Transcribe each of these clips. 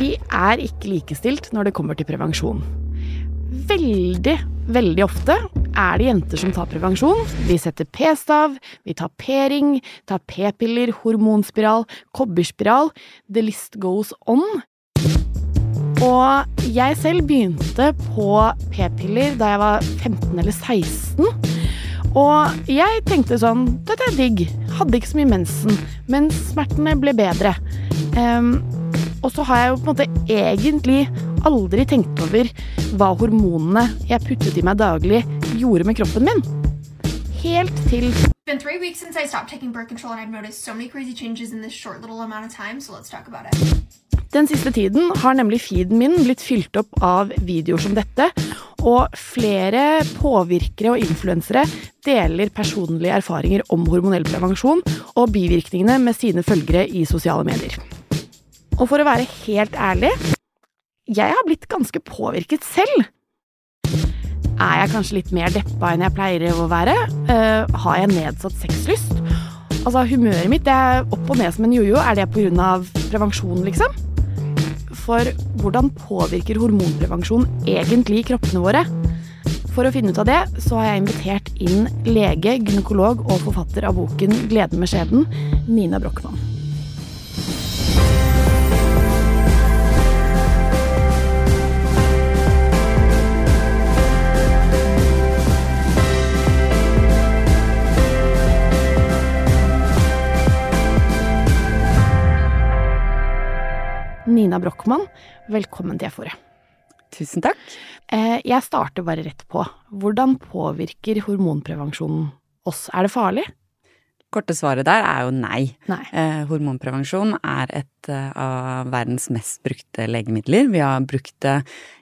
vi er ikke likestilt når det kommer til prevensjon. Veldig, veldig ofte er det jenter som tar prevensjon. Vi setter p-stav, vi tar p-ring, tar p-piller, hormonspiral, kobberspiral. The list goes on. Og jeg selv begynte på p-piller da jeg var 15 eller 16. Og jeg tenkte sånn Dette er digg. Hadde ikke så mye mensen, men smertene ble bedre. Um, og så har jeg jo på en måte egentlig aldri tenkt over hva hormonene jeg puttet i meg daglig, gjorde med kroppen min. Helt til. Den siste tiden har nemlig feeden min blitt fylt opp av videoer som dette, og flere påvirkere og influensere deler personlige erfaringer om hormonell prevensjon og bivirkningene med sine følgere i sosiale medier. Og for å være helt ærlig jeg har blitt ganske påvirket selv. Er jeg kanskje litt mer deppa enn jeg pleier å være? Uh, har jeg nedsatt sexlyst? Altså, humøret mitt er opp og ned som en jojo. Er det pga. prevensjon, liksom? For hvordan påvirker hormonprevensjon egentlig kroppene våre? For å finne ut av det, så har jeg invitert inn lege, gynekolog og forfatter av boken 'Gleden med skjeden', Nina Brochmann. Brochmann, velkommen til F-ordet. Tusen takk. Eh, jeg starter bare rett på. Hvordan påvirker hormonprevensjonen oss? Er det farlig? Korte svaret der er jo nei. nei. Eh, hormonprevensjon er et eh, av verdens mest brukte legemidler. Vi har brukt det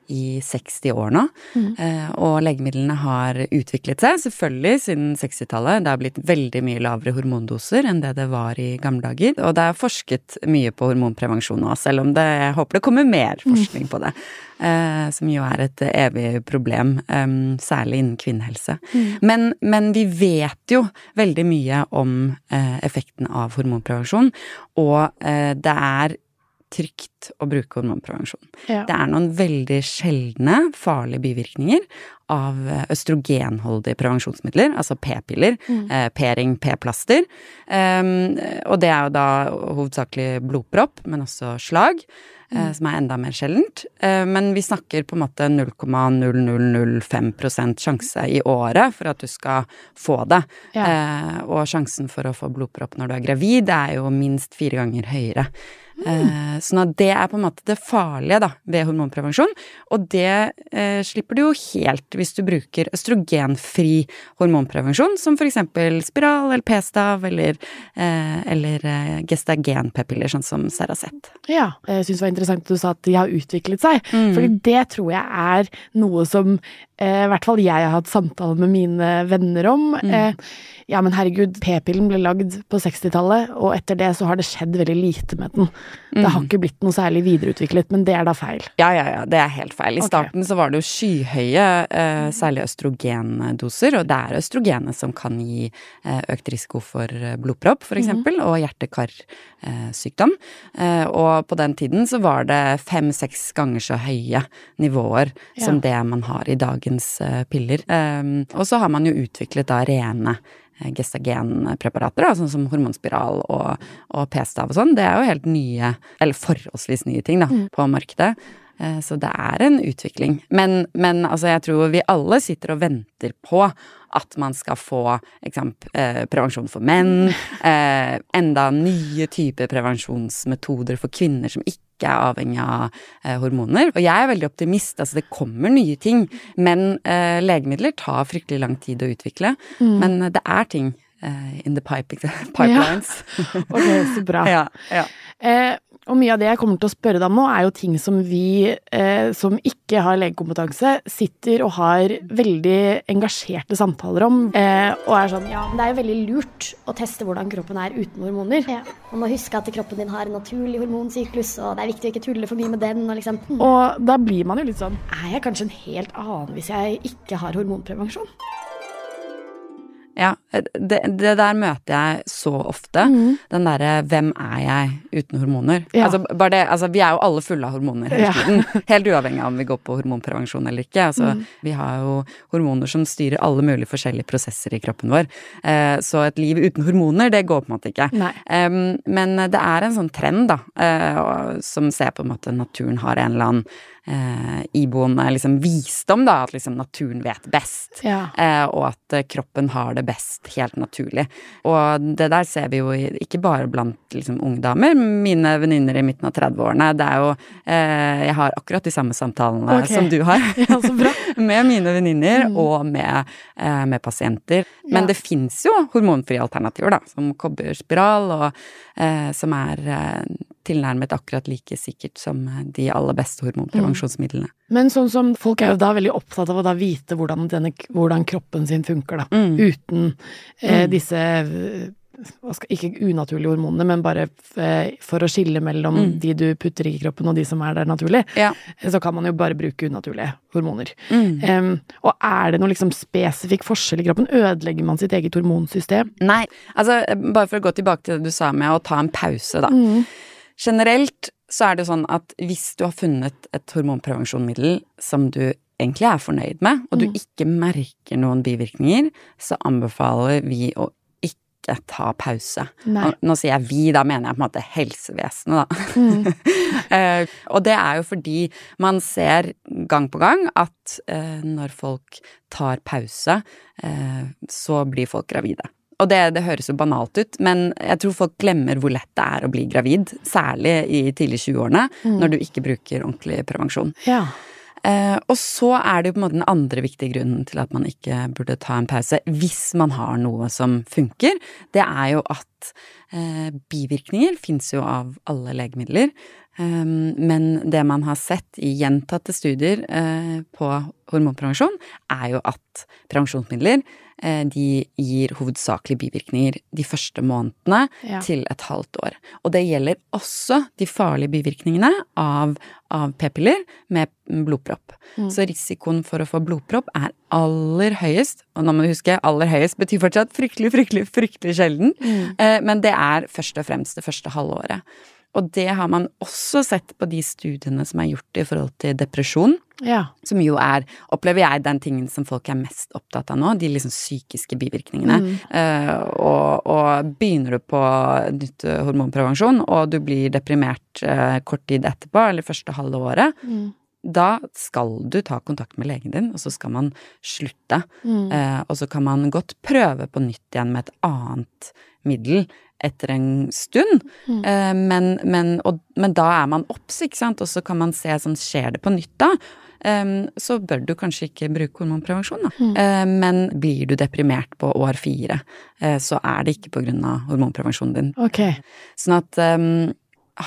i 60 år nå. Mm. Eh, og legemidlene har utviklet seg, selvfølgelig siden 60-tallet. Det har blitt veldig mye lavere hormondoser enn det det var i gamle dager. Og det er forsket mye på hormonprevensjon nå, selv om det, jeg håper det kommer mer mm. forskning mm. på det. Eh, som jo er et evig problem, eh, særlig innen kvinnehelse. Mm. Men, men, vi vet jo veldig mye om effekten av hormonprevensjon, og det er trygt å bruke hormonprevensjon. Ja. Det er noen veldig sjeldne farlige bivirkninger av østrogenholdige prevensjonsmidler, altså p-piller, mm. eh, p-ring, p-plaster. Um, og det er jo da hovedsakelig blodpropp, men også slag. Eh, mm. som er enda mer sjeldent. Eh, men vi snakker på en måte 0,0005% sjanse i året for at du skal få det. Ja. Eh, og sjansen for å få blodpropp når du er gravid, er jo minst fire ganger høyere. Mm. Sånn at det er på en måte det farlige da, ved hormonprevensjon. Og det eh, slipper du jo helt hvis du bruker østrogenfri hormonprevensjon, som for eksempel spiral eller p-stav eller, eh, eller gestagen-p-piller, sånn som Seracet. Ja, jeg syns det var interessant at du sa at de har utviklet seg. Mm. Fordi det tror jeg er noe som eh, i hvert fall jeg har hatt samtaler med mine venner om. Mm. Eh, ja, men herregud, p-pillen ble lagd på 60-tallet, og etter det så har det skjedd veldig lite med den. Det har mm. ikke blitt noe særlig videreutviklet, men det er da feil. Ja, ja, ja, det er helt feil. I okay. starten så var det jo skyhøye, eh, særlig østrogendoser, og det er østrogenet som kan gi eh, økt risiko for blodpropp, blodpropp, eksempel, mm. og hjerte-karsykdom. Eh, og på den tiden så var det fem-seks ganger så høye nivåer ja. som det man har i dagens eh, piller. Ehm, og så har man jo utviklet da rene Eh, gestagenpreparater, sånn som hormonspiral og, og p-stav og sånn, det er jo helt nye, eller forholdsvis nye ting, da, mm. på markedet. Eh, så det er en utvikling. Men, men altså, jeg tror vi alle sitter og venter på at man skal få eksempel, eh, prevensjon for menn, eh, enda nye typer prevensjonsmetoder for kvinner som ikke er avhengig av eh, hormoner. Og jeg er veldig optimist, altså det kommer nye ting. Men eh, legemidler tar fryktelig lang tid å utvikle. Mm. Men det er ting in the pipe, pipelines. Ja. Ok, så bra. ja, ja. Og mye av det jeg kommer til å spørre deg om nå, er jo ting som vi eh, som ikke har legekompetanse, sitter og har veldig engasjerte samtaler om. Eh, og er sånn Ja, det er jo veldig lurt å teste hvordan kroppen er uten hormoner. Ja. Man må huske at kroppen din har en naturlig hormonsyklus, og det er viktig å ikke tulle for mye med den. Og, liksom. mm. og da blir man jo litt sånn Er jeg kanskje en helt annen hvis jeg ikke har hormonprevensjon? Ja, det, det der møter jeg så ofte. Den derre 'hvem er jeg uten hormoner'? Ja. Altså, bare det, altså, vi er jo alle fulle av hormoner hele Ja. tiden. Helt uavhengig av om vi går på hormonprevensjon eller ikke. Altså, Vi har jo hormoner som styrer alle mulige forskjellige prosesser i kroppen vår. Eh, så et liv uten hormoner, det går på en måte ikke. Um, men det er en sånn trend, da, eh, som ser på en måte naturen har en eller annen eh, iboende liksom visdom, da, at liksom naturen vet best. Ja. Eh, og at eh, kroppen har det best helt naturlig. Og det der ser vi jo ikke bare blant liksom, unge. Mine venninner i midten av 30-årene, det er jo eh, Jeg har akkurat de samme samtalene okay. som du har. Ja, så bra. med mine venninner og med, eh, med pasienter. Men Ja. det fins jo hormonfrie alternativer, da, som kobberspiral, og eh, som er tilnærmet akkurat like sikkert som eh, de aller beste hormonprevensjonsmidlene. Men sånn som folk er jo da veldig opptatt av å da vite hvordan, denne, hvordan kroppen sin funker, da. Mm. Uten eh, disse eh, hva skal, ikke unaturlige hormonene, men bare eh, for å skille mellom Mm. de du putter i kroppen og de som er der naturlig, Ja. så kan man jo bare bruke unaturlige hormoner. Mm. Um, og er det noe liksom spesifikk forskjell i kroppen? Ødelegger man sitt eget hormonsystem? Nei, altså bare for å gå tilbake til det du sa med å ta en pause, da. Mm. Generelt så er det sånn at hvis du har funnet et hormonprevensjonsmiddel som du egentlig er fornøyd med, og du Mm. ikke merker noen bivirkninger, så anbefaler vi å ikke ta pause. Nei. Nå sier jeg vi, da mener jeg på en måte helsevesenet, da. Mm. Eh, og det er jo fordi man ser gang på gang at eh, når folk tar pause, eh, så blir folk gravide. Og det, det høres jo banalt ut, men jeg tror folk glemmer hvor lett det er å bli gravid. Særlig i tidlig 20-årene, når du ikke bruker ordentlig prevensjon. Ja. Eh, og så er det jo på en måte den andre viktige grunnen til at man ikke burde ta en pause, hvis man har noe som funker. Det er jo at eh, bivirkninger fins jo av alle legemidler. Um, men det man har sett i gjentatte studier eh, på hormonprevensjon, er jo at prevensjonsmidler eh, de gir hovedsakelig bivirkninger de første månedene Ja. til et halvt år. Og det gjelder også de farlige bivirkningene av, av p-piller med blodpropp. Så risikoen for å få blodpropp er aller høyest, og nå må du huske, aller høyest betyr fortsatt fryktelig, fryktelig, fryktelig sjelden, mm. men det er først og fremst det første halvåret. Og det har man også sett på de studiene som er gjort i forhold til depresjon. ja. Som jo er, opplever jeg, den tingen som folk er mest opptatt av nå. De liksom psykiske bivirkningene. Eh, og, og begynner du på nytt eh, hormonprevensjon, og du blir deprimert uh, kort tid etterpå, eller første halve året, da skal du ta kontakt med legen din, og så skal man slutte. Eh, og så kan man godt prøve på nytt igjen med et annet middel etter en stund. Eh, men, men, og, men da er man obs, ikke sant, og så kan man se sånn, skjer det på nytt da? Um, så bør du kanskje ikke bruke hormonprevensjon, da. Eh, men blir du deprimert på år fire, uh, så er det ikke på grunn av hormonprevensjonen din. Okay. Sånn at um,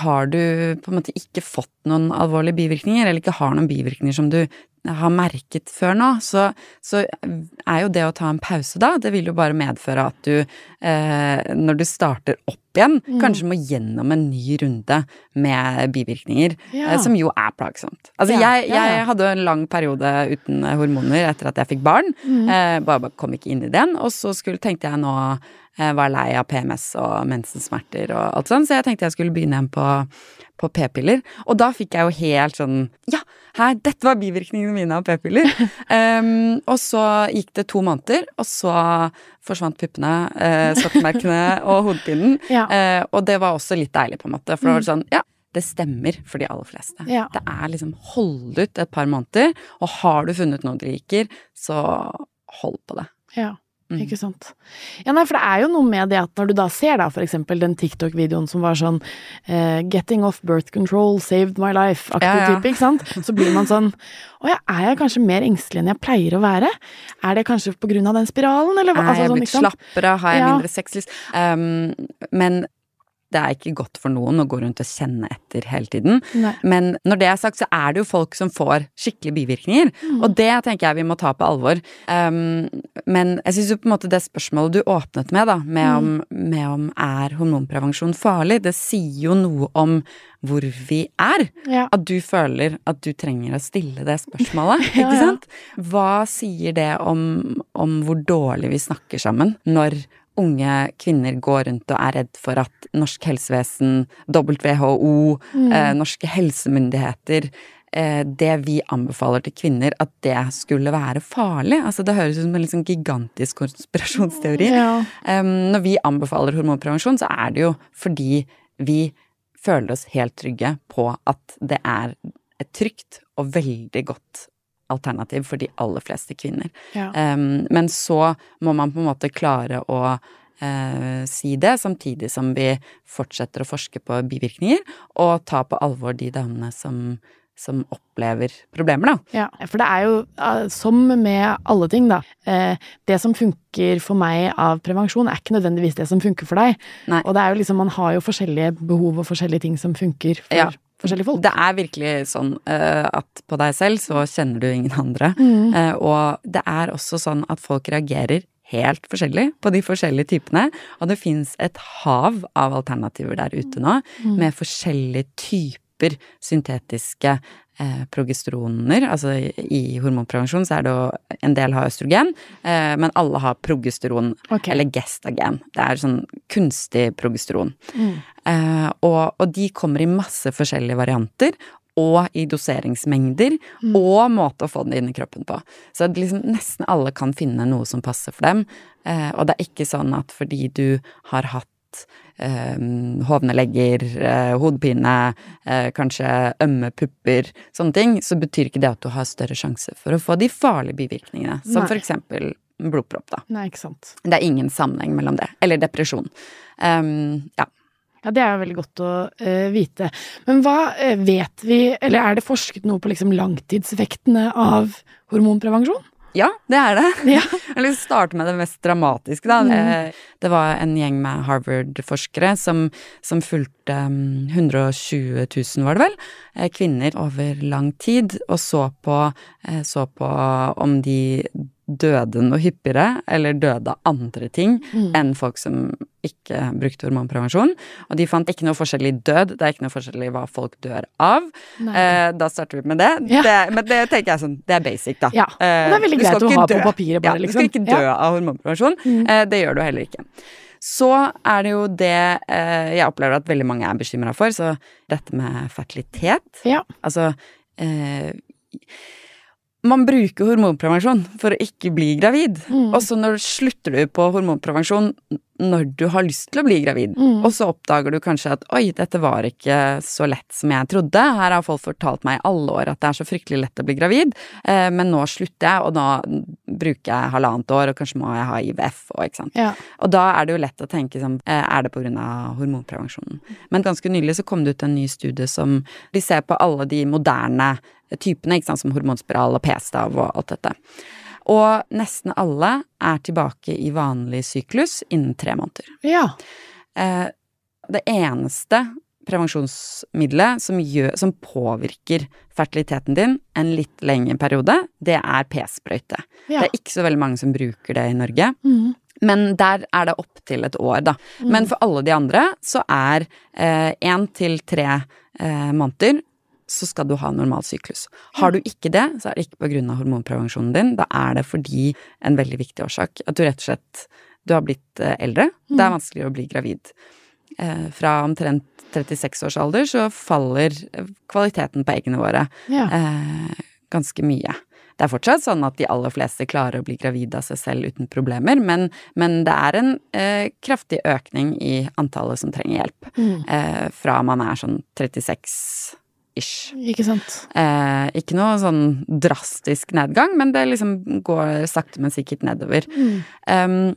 har du på en måte ikke fått noen alvorlige bivirkninger, eller ikke har noen bivirkninger som du har merket før nå, så, så er jo det å ta en pause da, det vil jo bare medføre at du, eh, når du starter opp igjen, kanskje må gjennom en ny runde med bivirkninger, Ja. eh, som jo er plagsomt. Altså, Ja, jeg, ja, ja. hadde en lang periode uten hormoner etter at jeg fikk barn, eh, bare, bare kom ikke inn i den, og så skulle, tenkte jeg nå eh, var lei av PMS og mensensmerter og alt sånt, så jeg tenkte jeg skulle begynne igjen på, på p-piller. Og da fikk jeg jo helt sånn Ja, her, dette var bivirkningene mine av p-piller. um, og så gikk det to måneder, og så forsvant puppene, uh, svartmerkene og hodepinen. Ja. Uh, og det var også litt deilig, på en måte, for det var sånn Ja. Det stemmer for de aller fleste. Ja. Det er liksom hold ut et par måneder, og har du funnet noe du liker, så hold på det. Ja, Mm. ikke sant. Ja, nei, for det er jo noe med det at når du da ser da for eksempel den TikTok-videoen som var sånn uh, 'Getting off birth control saved my life'-aktig Ja, ja. type, ikke sant? Så blir man sånn Å ja, er jeg kanskje mer engstelig enn jeg pleier å være? Er det kanskje på grunn av den spiralen, eller hva? Er Altså, jeg sånn, blitt slappere? Har jeg Ja. mindre sexlyst? Um, men Det er ikke godt for noen å gå rundt og kjenne etter hele tiden. Nei. Men når det er sagt, så er det jo folk som får skikkelig bivirkninger. Mm. Og det tenker jeg vi må ta på alvor. Um, men jeg syns jo på en måte det spørsmålet du åpnet med, da, med Mm. om, med om er hormonprevensjon farlig, det sier jo noe om hvor vi er. Ja. At du føler at du trenger å stille det spørsmålet, Ja, ikke sant? Hva sier det om, om hvor dårlig vi snakker sammen når unge kvinner går rundt og er redd for at norsk helsevesen, WHO, Mm. eh, norske helsemyndigheter eh, det vi anbefaler til kvinner, at det skulle være farlig. Altså Det høres ut som en liksom gigantisk konspirasjonsteori. Ja. Um, når vi anbefaler hormonprevensjon, så er det jo fordi vi føler oss helt trygge på at det er trygt og veldig godt alternativ for de aller fleste kvinner. Ja. Um, men så må man på en måte klare å uh, si det, samtidig som vi fortsetter å forske på bivirkninger, og ta på alvor de damene som, som opplever problemer, da. Ja, for det er jo, eh, som med alle ting, da. eh, Det som funker for meg av prevensjon, er ikke nødvendigvis det som funker for deg. Nei. Og det er jo liksom, man har jo forskjellige behov og forskjellige ting som funker for Ja. Forskjellige folk. Det er virkelig sånn uh, at på deg selv så kjenner du ingen andre. Mm. Uh, og det er også sånn at folk reagerer helt forskjellig på de forskjellige typene. Og det fins et hav av alternativer der ute nå, Mm. med forskjellige typer syntetiske eh, progesteroner. Altså i, i hormonprevensjon så er det jo En del har østrogen, eh, men alle har progesteron, Okay. eller gestagen. Det er sånn kunstig progesteron. Mm. Eh, og, og de kommer i masse forskjellige varianter. Og i doseringsmengder, Mm. og måte å få det inn i kroppen på. Så liksom, nesten alle kan finne noe som passer for dem. Eh, og det er ikke sånn at fordi du har hatt eh, hovne legger, eh, hodepine, eh, kanskje ømme pupper, sånne ting, så betyr ikke det at du har større sjanse for å få de farlige bivirkningene, som Nei. for eksempel blodpropp, da. Nei, ikke sant. Det er ingen sammenheng mellom det. Eller depresjon. Um, ja. Ja, det er veldig godt å uh, vite. Men hva uh, vet vi, eller er det forsket noe på liksom langtidseffektene av hormonprevensjon? Ja, det er det. Ja. Å starte med det mest dramatiske, da. Det, det var en gjeng med Harvard-forskere som, som fulgte um, 120 000, var det vel, eh, kvinner over lang tid, og så på, eh, så på om de døde noe hyppigere, eller døde av andre ting, enn folk som ikke brukte hormonprevensjon. Og de fant ikke noe forskjell i død, det er ikke noe forskjell i hva folk dør av. Eh, da starter vi med det. Ja. det. Men det tenker jeg sånn, det er basic, da. Ja, og det er veldig greit å ha ha på papiret bare, ja, liksom. Du skal ikke dø Ja. av hormonprevensjon. Eh, det gjør du heller ikke. Så er det jo det eh, jeg opplever at veldig mange er bekymra for, så dette med fertilitet Ja. Altså eh, Man bruker hormonprevensjon for å ikke bli gravid. Mm. Og så når slutter du på hormonprevensjon når du har lyst til å bli gravid. Mm. Og så oppdager du kanskje at oi, dette var ikke så lett som jeg trodde. Her har folk fortalt meg i alle år at det er så fryktelig lett å bli gravid, eh, men nå slutter jeg, og nå bruker jeg halvannet år, og kanskje må jeg ha IVF og ikke sant. Ja. Og da er det jo lett å tenke som eh, er det på grunn av hormonprevensjonen? Men ganske nylig så kom det ut en ny studie som de ser på alle de moderne typene, ikke sant, som hormonspiral og p-stav og alt dette. Og nesten alle er tilbake i vanlig syklus innen tre måneder. ja. Eh, det eneste prevensjonsmiddelet som, gjør, som påvirker fertiliteten din en litt lengre periode, det er p-sprøyte. Ja. Det er ikke så veldig mange som bruker det i Norge. Mm. Men der er det opptil et år, da. Men for alle de andre så er én til tre eh, måneder så skal du ha normal syklus. Har du ikke det, så er det ikke av hormonprevensjonen din. Da er det fordi en veldig viktig årsak. At du rett og slett du har blitt eh, eldre. Det er vanskeligere å bli gravid. Eh, fra omtrent 36 års alder så faller eh, kvaliteten på eggene våre Ja. ganske mye. Det er fortsatt sånn at de aller fleste klarer å bli gravide av seg selv uten problemer, men, men det er en eh, kraftig økning i antallet som trenger hjelp. Mm. Eh, fra man er sånn 36-ish. Ikke sant. Eh, ikke noe sånn drastisk nedgang, men det liksom går sakte, men sikkert nedover. Mm. Um,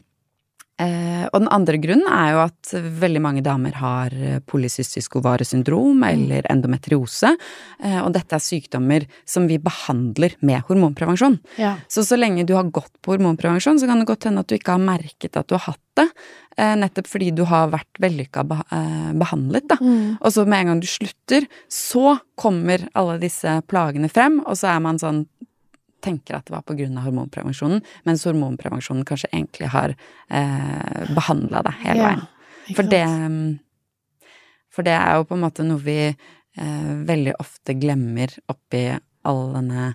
og den andre grunnen er jo at veldig mange damer har eh, polycystisk ovaresyndrom eller endometriose. Eh, og dette er sykdommer som vi behandler med hormonprevensjon. Ja. Så så lenge du har gått på hormonprevensjon, så kan det godt hende at du ikke har merket at du har hatt det. Eh, nettopp fordi du har vært vellykka beh eh, behandlet, da. Mm. Og så med en gang du slutter, så kommer alle disse plagene frem, og så er man sånn tenker at det var av hormonprevensjonen, mens hormonprevensjonen kanskje egentlig har eh, behandla deg hele veien. Ja, For det, for det er jo på en måte noe vi eh, veldig ofte glemmer oppi all denne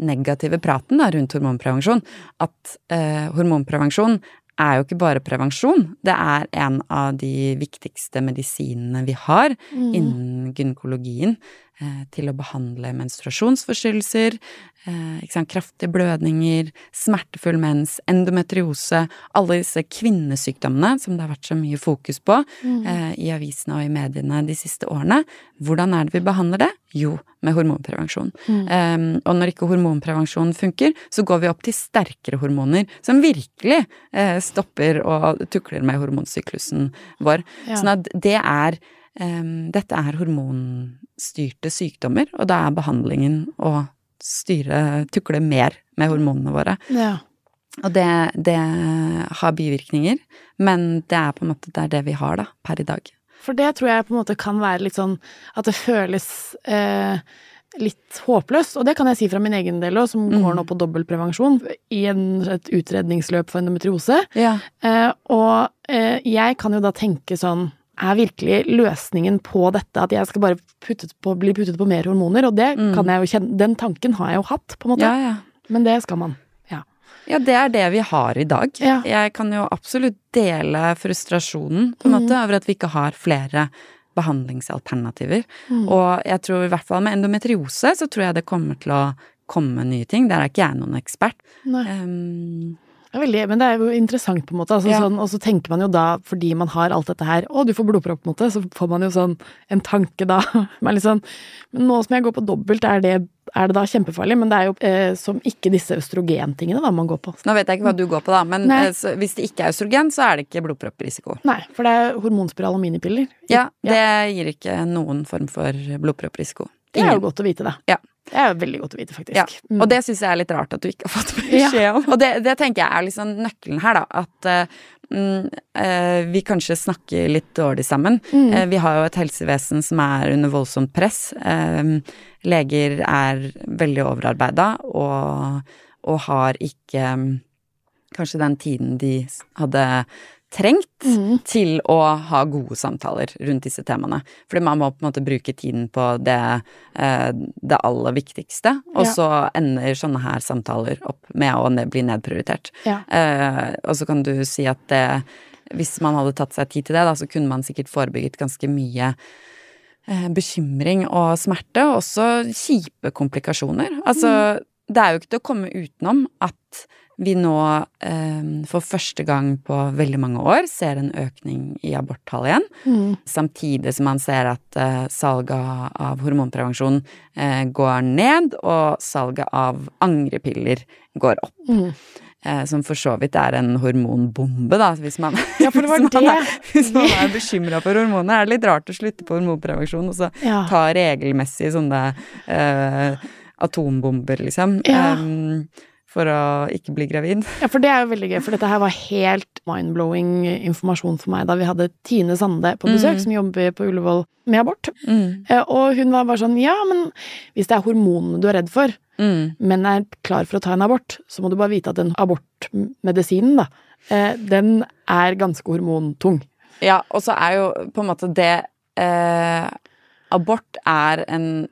negative praten da, rundt hormonprevensjon. At eh, hormonprevensjon er jo ikke bare prevensjon, det er en av de viktigste medisinene vi har Mm. innen gynekologien til å behandle menstruasjonsforstyrrelser, eh, kraftige blødninger, smertefull mens, endometriose, alle disse kvinnesykdommene som det har vært så mye fokus på Mm. eh, i avisene og i mediene de siste årene. Hvordan er det vi behandler det? Jo, med hormonprevensjon. Mm. Um, og når ikke hormonprevensjon funker, så går vi opp til sterkere hormoner som virkelig eh, stopper og tukler med hormonsyklusen vår. Ja. Sånn at det er Dette er hormonstyrte sykdommer, og da er behandlingen å styre, tukle mer med hormonene våre. Ja. Og det, det har bivirkninger, men det er på en måte det, er det vi har da, per i dag. For det tror jeg på en måte kan være litt sånn at det føles eh, litt håpløst. Og det kan jeg si fra min egen del òg, som Mm. går nå på dobbeltprevensjon i en, et utredningsløp for endometriose. Ja. Eh, og eh, jeg kan jo da tenke sånn er virkelig løsningen på dette at jeg skal bare puttet på, bli puttet på mer hormoner? Og det Mm. kan jeg jo kjenne Den tanken har jeg jo hatt, på en måte. ja, ja. Men det skal man. Ja. Ja, det er det vi har i dag. Jeg kan jo absolutt dele frustrasjonen på en Mm. måte over at vi ikke har flere behandlingsalternativer. Mm. Og jeg tror i hvert fall med endometriose så tror jeg det kommer til å komme nye ting. Der er ikke jeg noen ekspert. Nei. Um, veldig, men det er jo interessant, på en måte. Altså, Ja. sånn, og så tenker man jo da, fordi man har alt dette her, å, du får blodpropp, på en måte, så får man jo sånn en tanke da. Men sånn, men nå som jeg går på dobbelt, er det, er det da kjempefarlig? Men det er jo eh, som ikke disse østrogentingene da man går på. nå vet jeg ikke hva du går på, da, men eh, hvis det ikke er østrogen, så er det ikke blodpropprisiko. Nei, for det er hormonspiral og minipiller. Ja, det gir ikke noen form for blodpropprisiko. Det er jo godt å vite, da. Ja. Det er veldig godt å vite, faktisk. Ja, Mm. og det syns jeg er litt rart at du ikke har fått Ja. beskjed om. Og det, det tenker jeg er liksom nøkkelen her, da. At eh, mm, eh, vi kanskje snakker litt dårlig sammen. Mm. Eh, vi har jo et helsevesen som er under voldsomt press. Eh, leger er veldig overarbeida og, og har ikke mm, kanskje den tiden de hadde trengt Mm. til å ha gode samtaler rundt disse temaene. Fordi man må på en måte bruke tiden på det, eh, det aller viktigste, og Ja. så ender sånne her samtaler opp med å bli nedprioritert. Ja. Eh, og så kan du si at det, hvis man hadde tatt seg tid til det, da, så kunne man sikkert forebygget ganske mye eh, bekymring og smerte, og også kjipe komplikasjoner. Altså, det er jo ikke til å komme utenom at vi nå eh, for første gang på veldig mange år ser en økning i aborttall igjen. Mm. Samtidig som man ser at eh, salget av hormonprevensjon eh, går ned, og salget av angrepiller går opp. Mm. Eh, som for så vidt er en hormonbombe, da, hvis man, Ja, for det var hvis man er, hvis man er bekymra for hormoner. Er det litt rart å slutte på hormonprevensjon og så Ja. ta regelmessig sånne eh, atombomber, liksom? Ja. Um, for å ikke bli gravid. Ja, for det er jo veldig gøy, for dette her var helt mind-blowing informasjon for meg da vi hadde Tine Sande på besøk, Mm. som jobber på Ullevål med abort. Mm. Eh, Og hun var bare sånn, ja, men hvis det er hormonene du er redd for, Mm. men er klar for å ta en abort, så må du bare vite at den abortmedisinen, da, eh, den er ganske hormontung. Ja, og så er jo på en måte det eh, Abort er en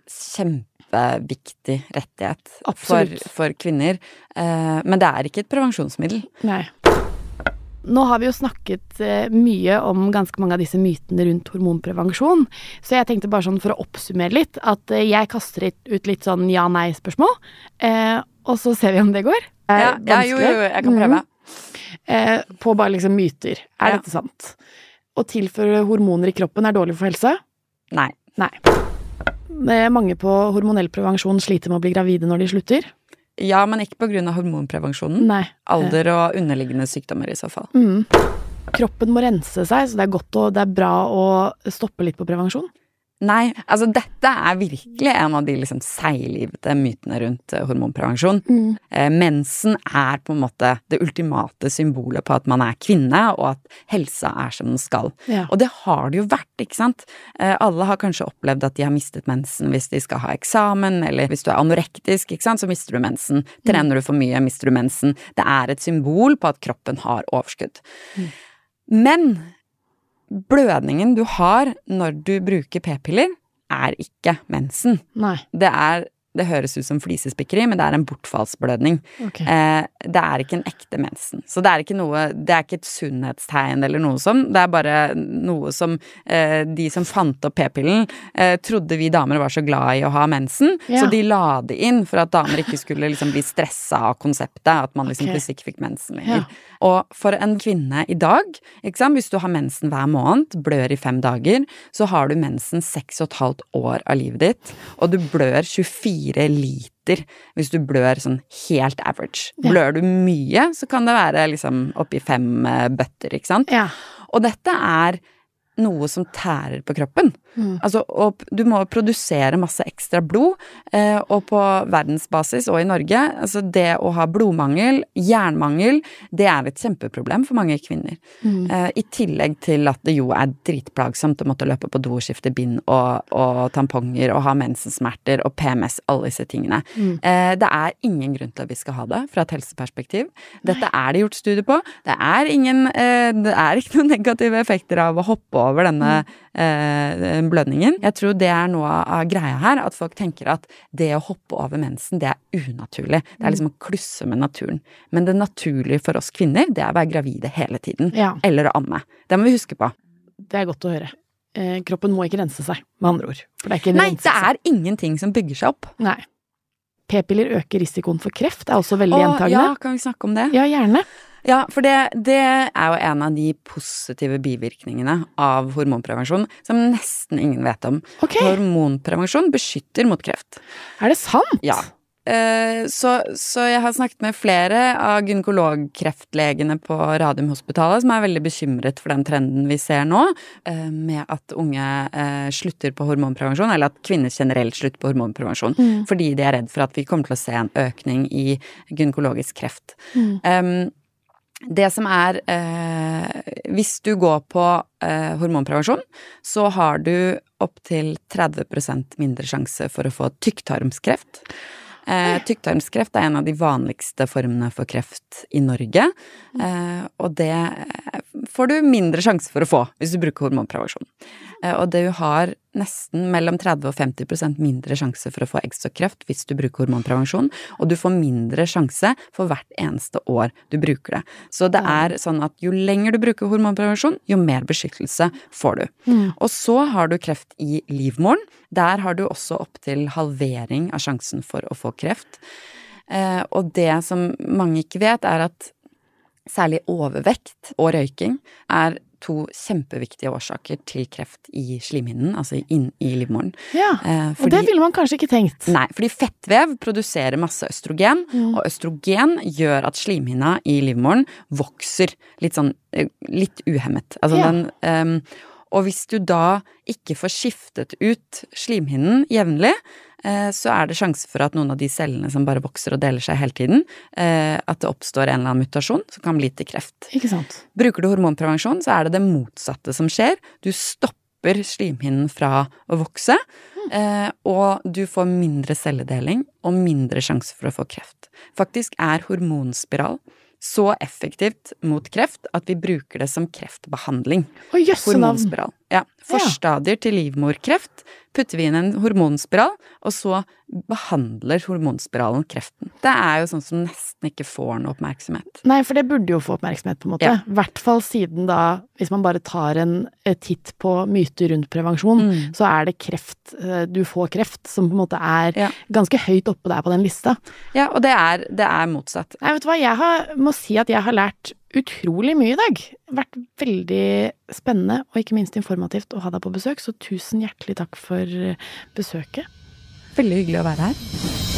kjempeviktig rettighet for, for kvinner. Eh, men det er ikke et prevensjonsmiddel. Nei. Nå har vi jo snakket eh, mye om ganske mange av disse mytene rundt hormonprevensjon, så jeg tenkte bare sånn for å oppsummere litt, at eh, jeg kaster ut litt sånn ja-nei-spørsmål, eh, og så ser vi om det går. Det Ja, ja, jo, jo, jeg kan prøve. Mm. Eh, på bare liksom myter. Er Ja. dette sant? Å tilføre hormoner i kroppen er dårlig for helse? Nei. Nei. Mange på hormonell prevensjon sliter med å bli gravide når de slutter. Ja, men ikke av hormonprevensjonen. Nei. Alder og underliggende sykdommer i så fall. Mm. Kroppen må rense seg, så det er godt og det er bra å stoppe litt på prevensjon. Nei, altså dette er virkelig en av de liksom seiglivete mytene rundt eh, hormonprevensjon. Mm. Eh, mensen er på en måte det ultimate symbolet på at man er kvinne, og at helsa er som den skal. Ja. Og det har det jo vært, ikke sant. Eh, alle har kanskje opplevd at de har mistet mensen hvis de skal ha eksamen, eller hvis du er anorektisk, ikke sant, så mister du mensen. Trener du for mye, mister du mensen. Det er et symbol på at kroppen har overskudd. Men blødningen du har når du bruker p-piller, er ikke mensen. Nei. Det er det høres ut som flisespikkeri, men det er en bortfallsblødning. Okay. Eh, det er ikke en ekte mensen. Så det er ikke noe Det er ikke et sunnhetstegn eller noe sånt. Det er bare noe som eh, de som fant opp p-pillen, eh, trodde vi damer var så glad i å ha mensen, Ja. så de la det inn for at damer ikke skulle liksom bli stressa av konseptet, at man liksom Ok. plutselig ikke fikk mensen lenger. Ja. Og for en kvinne i dag, hvis du har mensen hver måned, blør i fem dager, så har du mensen seks og et halvt år av livet ditt, og du blør 24 liter hvis du blør sånn helt average. Ja. Blør du mye, så kan det være liksom oppi fem eh, bøtter, ikke sant? Ja. Og dette er noe som tærer på kroppen. Mm. Altså, og du må produsere masse ekstra blod, eh, og på verdensbasis og i Norge, altså det å ha blodmangel, jernmangel, det er et kjempeproblem for mange kvinner. Mm. Eh, I tillegg til at det jo er dritplagsomt å måtte løpe på do og skifte bind og, og tamponger og ha mensensmerter og PMS, alle disse tingene. Mm. Eh, det er ingen grunn til at vi skal ha det fra et helseperspektiv. Dette er det gjort studier på. Det er ingen eh, Det er ikke noen negative effekter av å hoppe over denne eh, blødningen. Jeg tror det er noe av greia her, at folk tenker at det å hoppe over mensen, det er unaturlig. Det er liksom å klusse med naturen. Men det naturlige for oss kvinner, det er å være gravide hele tiden. Ja. Eller å amme. Det må vi huske på. Det er godt å høre. Eh, kroppen må ikke rense seg, med andre ord. Det er Nei, det er ingenting som bygger seg opp. Nei. P-piller øker risikoen for kreft, er også veldig Å, gjentagende. ja, kan vi snakke om det? Ja, gjerne. Ja, for det, det er jo en av de positive bivirkningene av hormonprevensjon som nesten ingen vet om. Okay. Hormonprevensjon beskytter mot kreft. er det sant? Ja. Eh, Så, så jeg har snakket med flere av gynekologkreftlegene på Radiumhospitalet som er veldig bekymret for den trenden vi ser nå, eh, med at unge eh, slutter på hormonprevensjon, eller at kvinner generelt slutter på hormonprevensjon, Mm. fordi de er redd for at vi kommer til å se en økning i gynekologisk kreft. Mm. Um, det som er eh, Hvis du går på eh, hormonprevensjon, så har du opptil 30% mindre sjanse for å få tykktarmskreft. Eh, tykktarmskreft er en av de vanligste formene for kreft i Norge. Eh, og det får du mindre sjanse for å få hvis du bruker hormonprevensjon. Eh, og du har nesten mellom 30 og 50% mindre sjanse for å få eggstokkreft hvis du bruker hormonprevensjon, og du får mindre sjanse for hvert eneste år du bruker det. Så det er sånn at jo lenger du bruker hormonprevensjon, jo mer beskyttelse får du. Mm. Og så har du kreft i livmoren. Der har du også opptil halvering av sjansen for å få kreft. Eh, og det som mange ikke vet, er at særlig overvekt og røyking er to kjempeviktige årsaker til kreft i slimhinnen, altså inn i livmoren. Ja, Eh, og det ville man kanskje ikke tenkt. Nei, fordi fettvev produserer masse østrogen, Mm. og østrogen gjør at slimhinna i livmoren vokser litt sånn eh, litt uhemmet. Altså Ja. den ehm, Og hvis du da ikke får skiftet ut slimhinnen jevnlig, så er det sjanse for at noen av de cellene som bare vokser og deler seg hele tiden, eh, at det oppstår en eller annen mutasjon som kan bli til kreft. Ikke sant? Bruker du hormonprevensjon, så er det det motsatte som skjer. Du stopper slimhinnen fra å vokse, mm. og du får mindre celledeling og mindre sjanse for å få kreft. Faktisk er hormonspiral så effektivt mot kreft at vi bruker det som kreftbehandling. Å, jøsse navn. Hormonspiral. Ja. Forstadier til livmorkreft putter vi inn en hormonspiral, og så behandler hormonspiralen kreften. Det er jo sånn som nesten ikke får noe oppmerksomhet. Nei, for det burde jo få oppmerksomhet, på en måte. Ja. I hvert fall siden da, hvis man bare tar en eh, titt på myter rundt prevensjon, Mm. så er det kreft, eh, du får kreft, som på en måte er Ja. ganske høyt oppe der på den lista. Ja, og det er, det er motsatt. Nei, vet du hva, jeg har, må si at jeg har lært utrolig mye i dag. Det har Vært veldig spennende, og ikke minst informativt å ha deg på besøk, så tusen hjertelig takk for besøket. Veldig hyggelig å være her.